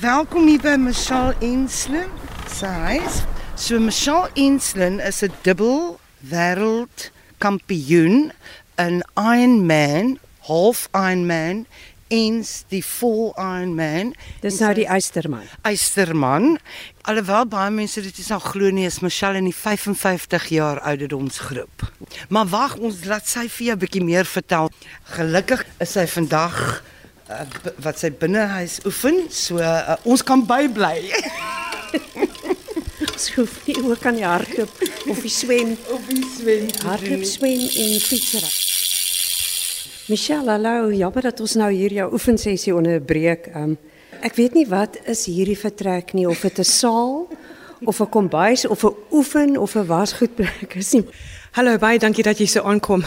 Welkom hier by Michelle Enslin se huis. So Michelle Enslin is 'n dubbel wêreld kampioen in Ironman, half Ironman eens die full Ironman. Dis nou die Eysterman. Eysterman. Alhoewel baie mense dit nie sal glo nie, is Michelle in die 55 jaar ouderdomsgroep. Maar wag, ons laat sy vir jou 'n bietjie meer vertel. Gelukkig is sy vandag uh, wat sy binnehuis oefen, so uh, ons kan bybly. Ons hoef nie ook aan die hardloop of die swem, Op die swem. hardloop, swem en fietsry. Michelle, hallo, jammer dat ons nou hier jou oefensessie onderbreek. Um, ek weet nie wat is hierdie vertrek nie of dit 'n saal of 'n kombuis of 'n oefen of 'n wasgoedplek is nie. Hallo, baie dankie dat jy so aankom.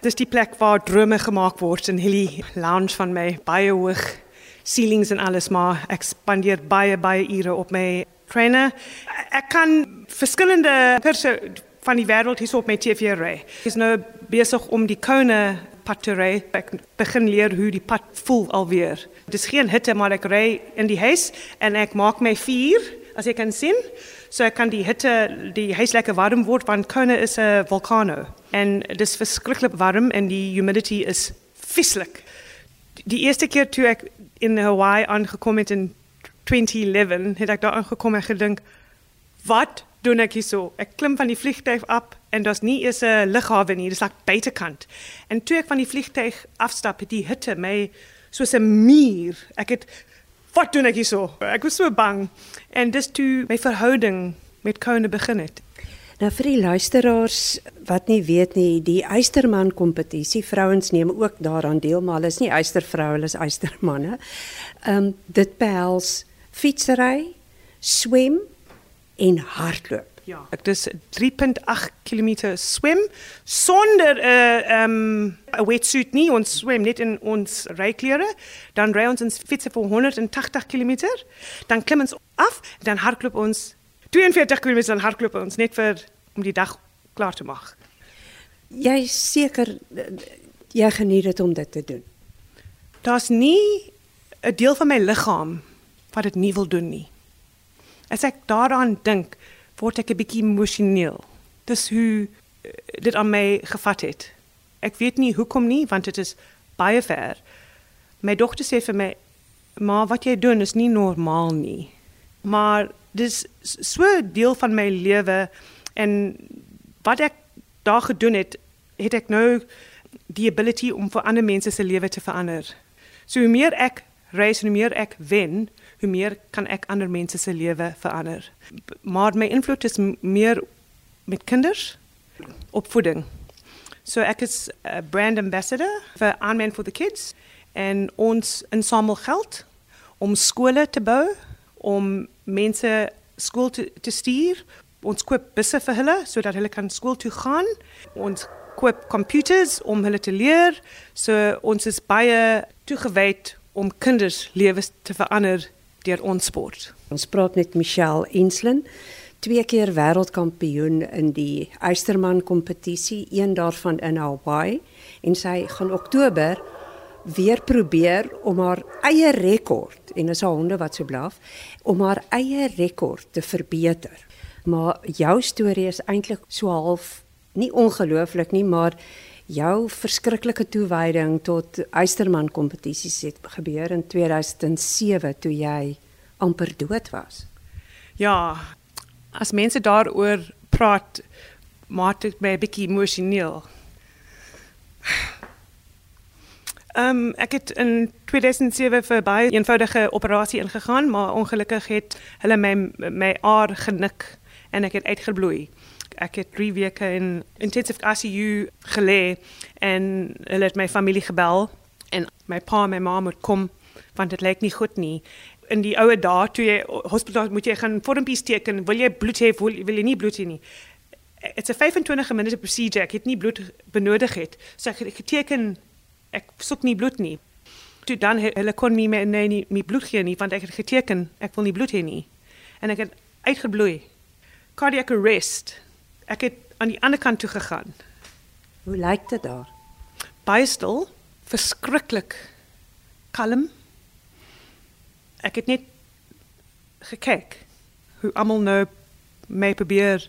Dis die plek waar drome gemaak word in hierdie lounge van my, baie hoog ceilings en alles, maar ek spandeer baie baie ure op my trainer. Ek kan verskillende kurse van die wêreld hier op my TV ry. Ek is nou besig om die Kone pad te ry. Ek begin leer hoe die pad voel alweer. Dis geen hitte, maar ek ry in die huis en ek maak my vuur as jy kan sien. So kan die hitte die huis lekker warm word want Kona is 'n vulkano en dis verskriklik warm en die humidity is vieslik. Die eerste keer toe ek in Hawaii aangekom het in 2011, het ek daar aangekom en gedink wat doen ek hier so? Ek klim van die vliegtuig af en daar's nie eens 'n lughawe nie, dis net buitekant. En toe ek van die vliegtuig afstap, het die hitte my soos 'n muur. Ek het wat doen ek hier so? Ek was so bang. En dis toe my verhouding met Kone begin het. Nou vir die luisteraars wat nie weet nie, die Eysterman kompetisie, vrouens neem ook daaraan deel, maar hulle is nie eystervroue, hulle is eystermanne. Ehm um, dit behels fietsry, swem en hardloop. Ja, ek dis 3.8 km swem sonder 'n uh, um 'n wetsuit nie. Ons swem net in ons ryklere. Dan ry ons ons fiets vir 180 km. Dan klim ons af, dan hardloop ons 42 km dan hardloop ons net vir om die dag klaar te maak. Jy seker jy geniet dit om dit te doen. Daar's nie 'n deel van my liggaam wat dit nie wil doen nie. As ek daaraan dink, word ek 'n bietjie emosioneel. Dis hoe eh, dit aan my gevat het. Ek weet nie hoekom nie, want dit is baie ver. My dogter sê vir my, "Maar wat jy doen is nie normaal nie." Maar dis so 'n deel van my lewe en wat ek daar gedoen het, het ek nou die ability om vir ander mense se lewe te verander. So hoe meer ek reis hoe meer ek wen, hoe meer kan ek ander mense se lewe verander. Maar my invloed is meer met kinders, opvoeding. So ek is 'n brand ambassador vir Ironman for the Kids en ons insamel geld om skole te bou, om mense skool te, te stuur. Ons koop busse vir hulle sodat hulle kan skool toe gaan. Ons koop computers om hulle te leer. So ons is baie toegewyd om kinders lewens te verander deur ons sport. Ons praat met Michelle Enslin, twee keer wêreldkampioen in die Eysterman kompetisie, een daarvan in Hawaii en sy gaan Oktober weer probeer om haar eie rekord en dis haar honde wat so blaf om haar eie rekord te verbeter. Maar jou storie is eintlik so half nie ongelooflik nie, maar jou verskriklike toewyding tot Eysterman kompetisies het gebeur in 2007 toe jy amper dood was. Ja, as mense daaroor praat, maak dit my 'n bietjie emosioneel. Ehm um, ek het in 2007 vir baie eenvoudige operasie ingegaan, maar ongelukkig het hulle my my aar genik en ek het uitgebloei. Ek het 3 weke in intensive ICU gelê en hulle het my familie gebel en my pa en my ma moet kom want dit lyk nie goed nie. In die oue dae toe jy hospitaal moet jy gaan vormpies teken, wil jy bloed hê, wil, wil jy nie bloed hê nie. It's a 25 minute procedure. Ek het nie bloed benodig het. So ek het geteken ek soek nie bloed nie. Toe dan hulle kon nie meer nee nie, nie bloed gee nie want ek het geteken ek wil nie bloed hê nie. En ek het uitgebloei. Cardiac arrest. Ek het aan die ander kant toe gegaan. Hoe lyk dit daar? Baie stil, verskriklik kalm. Ek het net gekyk hoe almal nou my probeer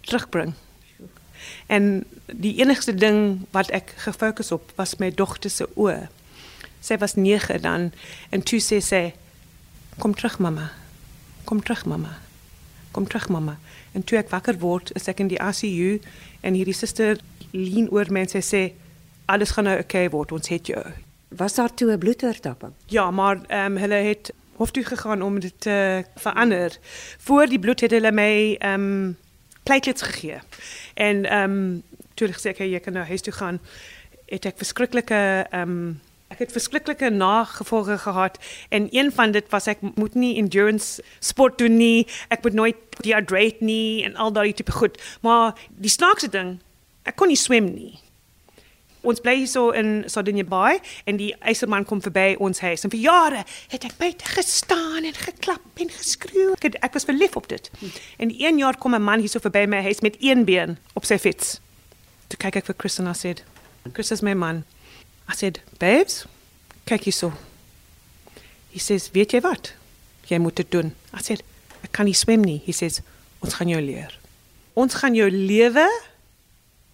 terugbring. En die enigste ding wat ek gefokus op was my dogter se oë. Sy was 9 dan en toe sê sy kom terug mamma. Kom terug mamma. Kom terug mamma. En toe ek wakker word, is ek in die ICU en hierdie suster lean oor my en sy sê alles gaan nou oké okay word. Ons het jou. Was daar toe 'n bloedoortapping? Ja, maar ehm um, hulle het hof toe gegaan om dit te verander. Voor die bloed het hulle my ehm um, platelets gegee. En ehm um, toe ek gesê ek jy kan nou huis toe gaan, het ek verskriklike ehm um, het verskriklike nagevolge gehad en een van dit was ek moet nie endurance sport doen nie. Ek moet nooit dehydrate nie en al daai tipe goed. Maar die snaakse ding, ek kon nie swem nie. Ons bly hier so in Sardinia Bay en die eiserman kom verby ons huis en vir jare het ek buite gestaan en geklap en geskreeu. Ek, ek was verlief op dit. En een jaar kom 'n man hier so verby my huis met een been op sy fiets. Toe kyk ek vir Chris en I said, "Chris is my man." I said, "Babes, kyk hier so." He says, "Weet jy wat? Jy moet dit doen." I said, "Ek kan nie swem nie." He says, "Ons gaan jou leer. Ons gaan jou lewe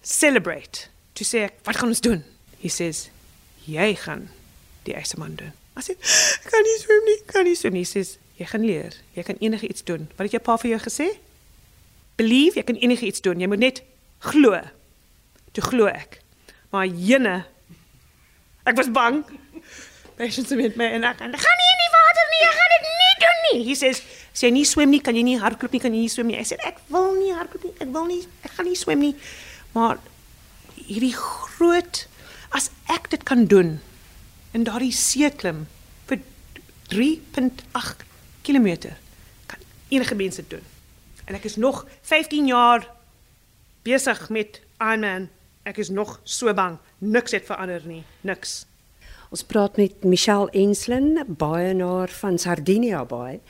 celebrate." Toe sê ek, "Wat gaan ons doen?" He says, "Jy gaan die eiseman doen." I said, "Kan nie swem nie, kan nie swem nie." He says, "Jy gaan leer. Jy kan enige iets doen." Wat het jou pa vir jou gesê? Believe, jy kan enige iets doen. Jy moet net glo. Toe glo ek. Maar jene ek was bang. Patience met my en ek gaan nie in die water nie. Jy gaan dit nie doen nie. Says, "As jy nie swem nie, kan jy nie hardloop nie, kan jy nie swem nie." Ek sê, "Ek wil nie hardloop nie. Ek wil nie. Ek gaan nie swem nie." Maar hierdie groot as ek dit kan doen in daardie see klim vir 3.8 km kan enige mens dit doen. En ek is nog 15 jaar besig met Ironman. Ek is nog so bang. Niks het verander nie. Niks. Ons praat met Michelle Enslin, baienaar van Sardinia Bay.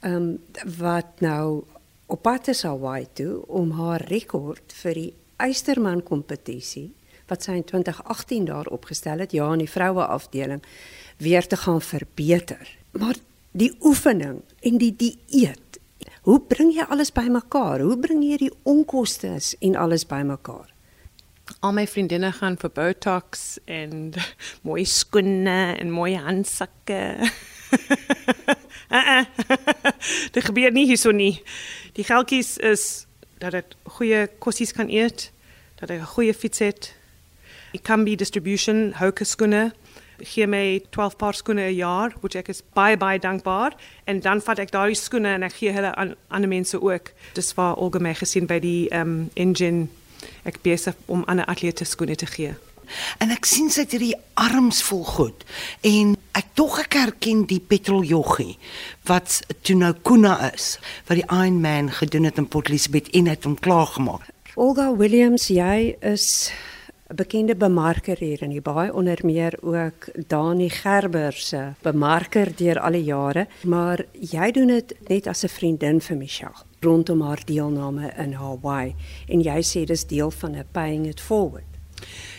Um, wat nou op pad is Hawaii toe om haar rekord vir die Eysterman kompetisie wat sy in 2018 daar opgestel het, ja in die vroue afdeling weer te gaan verbeter. Maar die oefening en die dieet, hoe bring jy alles bymekaar? Hoe bring jy die onkoste en alles bymekaar? Al my vriendinne gaan vir Botox en mooi skoene en mooi handsakke. uh-uh. Dit gebeur nie hier so nie. Die geldjies is dat ek goeie kossies kan eet, dat ek 'n goeie fiets het. Be distribution hoke skoene gee my 12 paar skoene 'n jaar, wat ek is baie baie dankbaar en dan vat ek daai skoene en ek gee hulle aan ander mense ook. Dis waar algemeen gesien by die um engine ek besig om ander atlete skoene te gee. En ek sien sy het hierdie arms vol goed en ek tog ek herken die petroljoggie wat toe nou Kuna is wat die Iron Man gedoen het in Port Elizabeth en het hom klaar gemaak. Olga Williams, jy is bekende bemarker hier in die baai onder meer ook Dani Gerber se bemarker deur al die jare, maar jy doen dit net as 'n vriendin vir Michelle rondom haar deelname in Hawaii en jy sê dis deel van 'n paying it forward.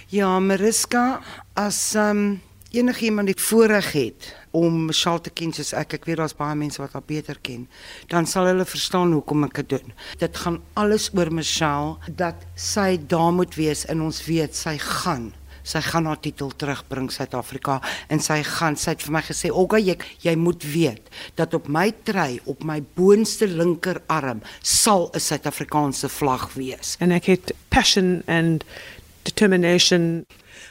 Ja, Mariska, as um, enigiemand dit voorreg het om Michelle te ken soos ek, ek weet daar's baie mense wat haar beter ken, dan sal hulle verstaan hoekom ek dit doen. Dit gaan alles oor Michelle dat sy daar moet wees en ons weet sy gaan sy gaan haar titel terugbring Suid-Afrika en sy gaan sy het vir my gesê Olga jy jy moet weet dat op my trei op my boonste linkerarm sal 'n Suid-Afrikaanse vlag wees en ek het passion and determination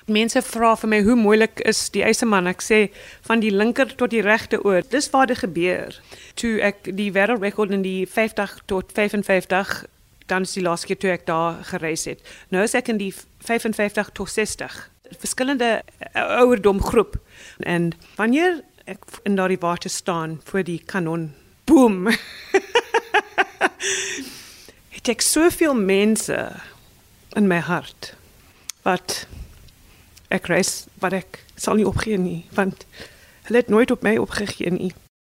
Mense vra vir my hoe moeilik is die eiseman. Ek sê van die linker tot die regte oor. Dis waar dit gebeur. Toe ek die wêreldrekord in die 50 tot 55 dan die laaste keer toe ek daar gereis het. Nou is ek in die 55 tot 60. Verskillende eh, ouderdom groep. En wanneer ek in daardie water staan voor die kanon, boom. het ek soveel mense in my hart wat ek reis wat ek sal nie opgee nie want hulle het nooit op my opgegee nie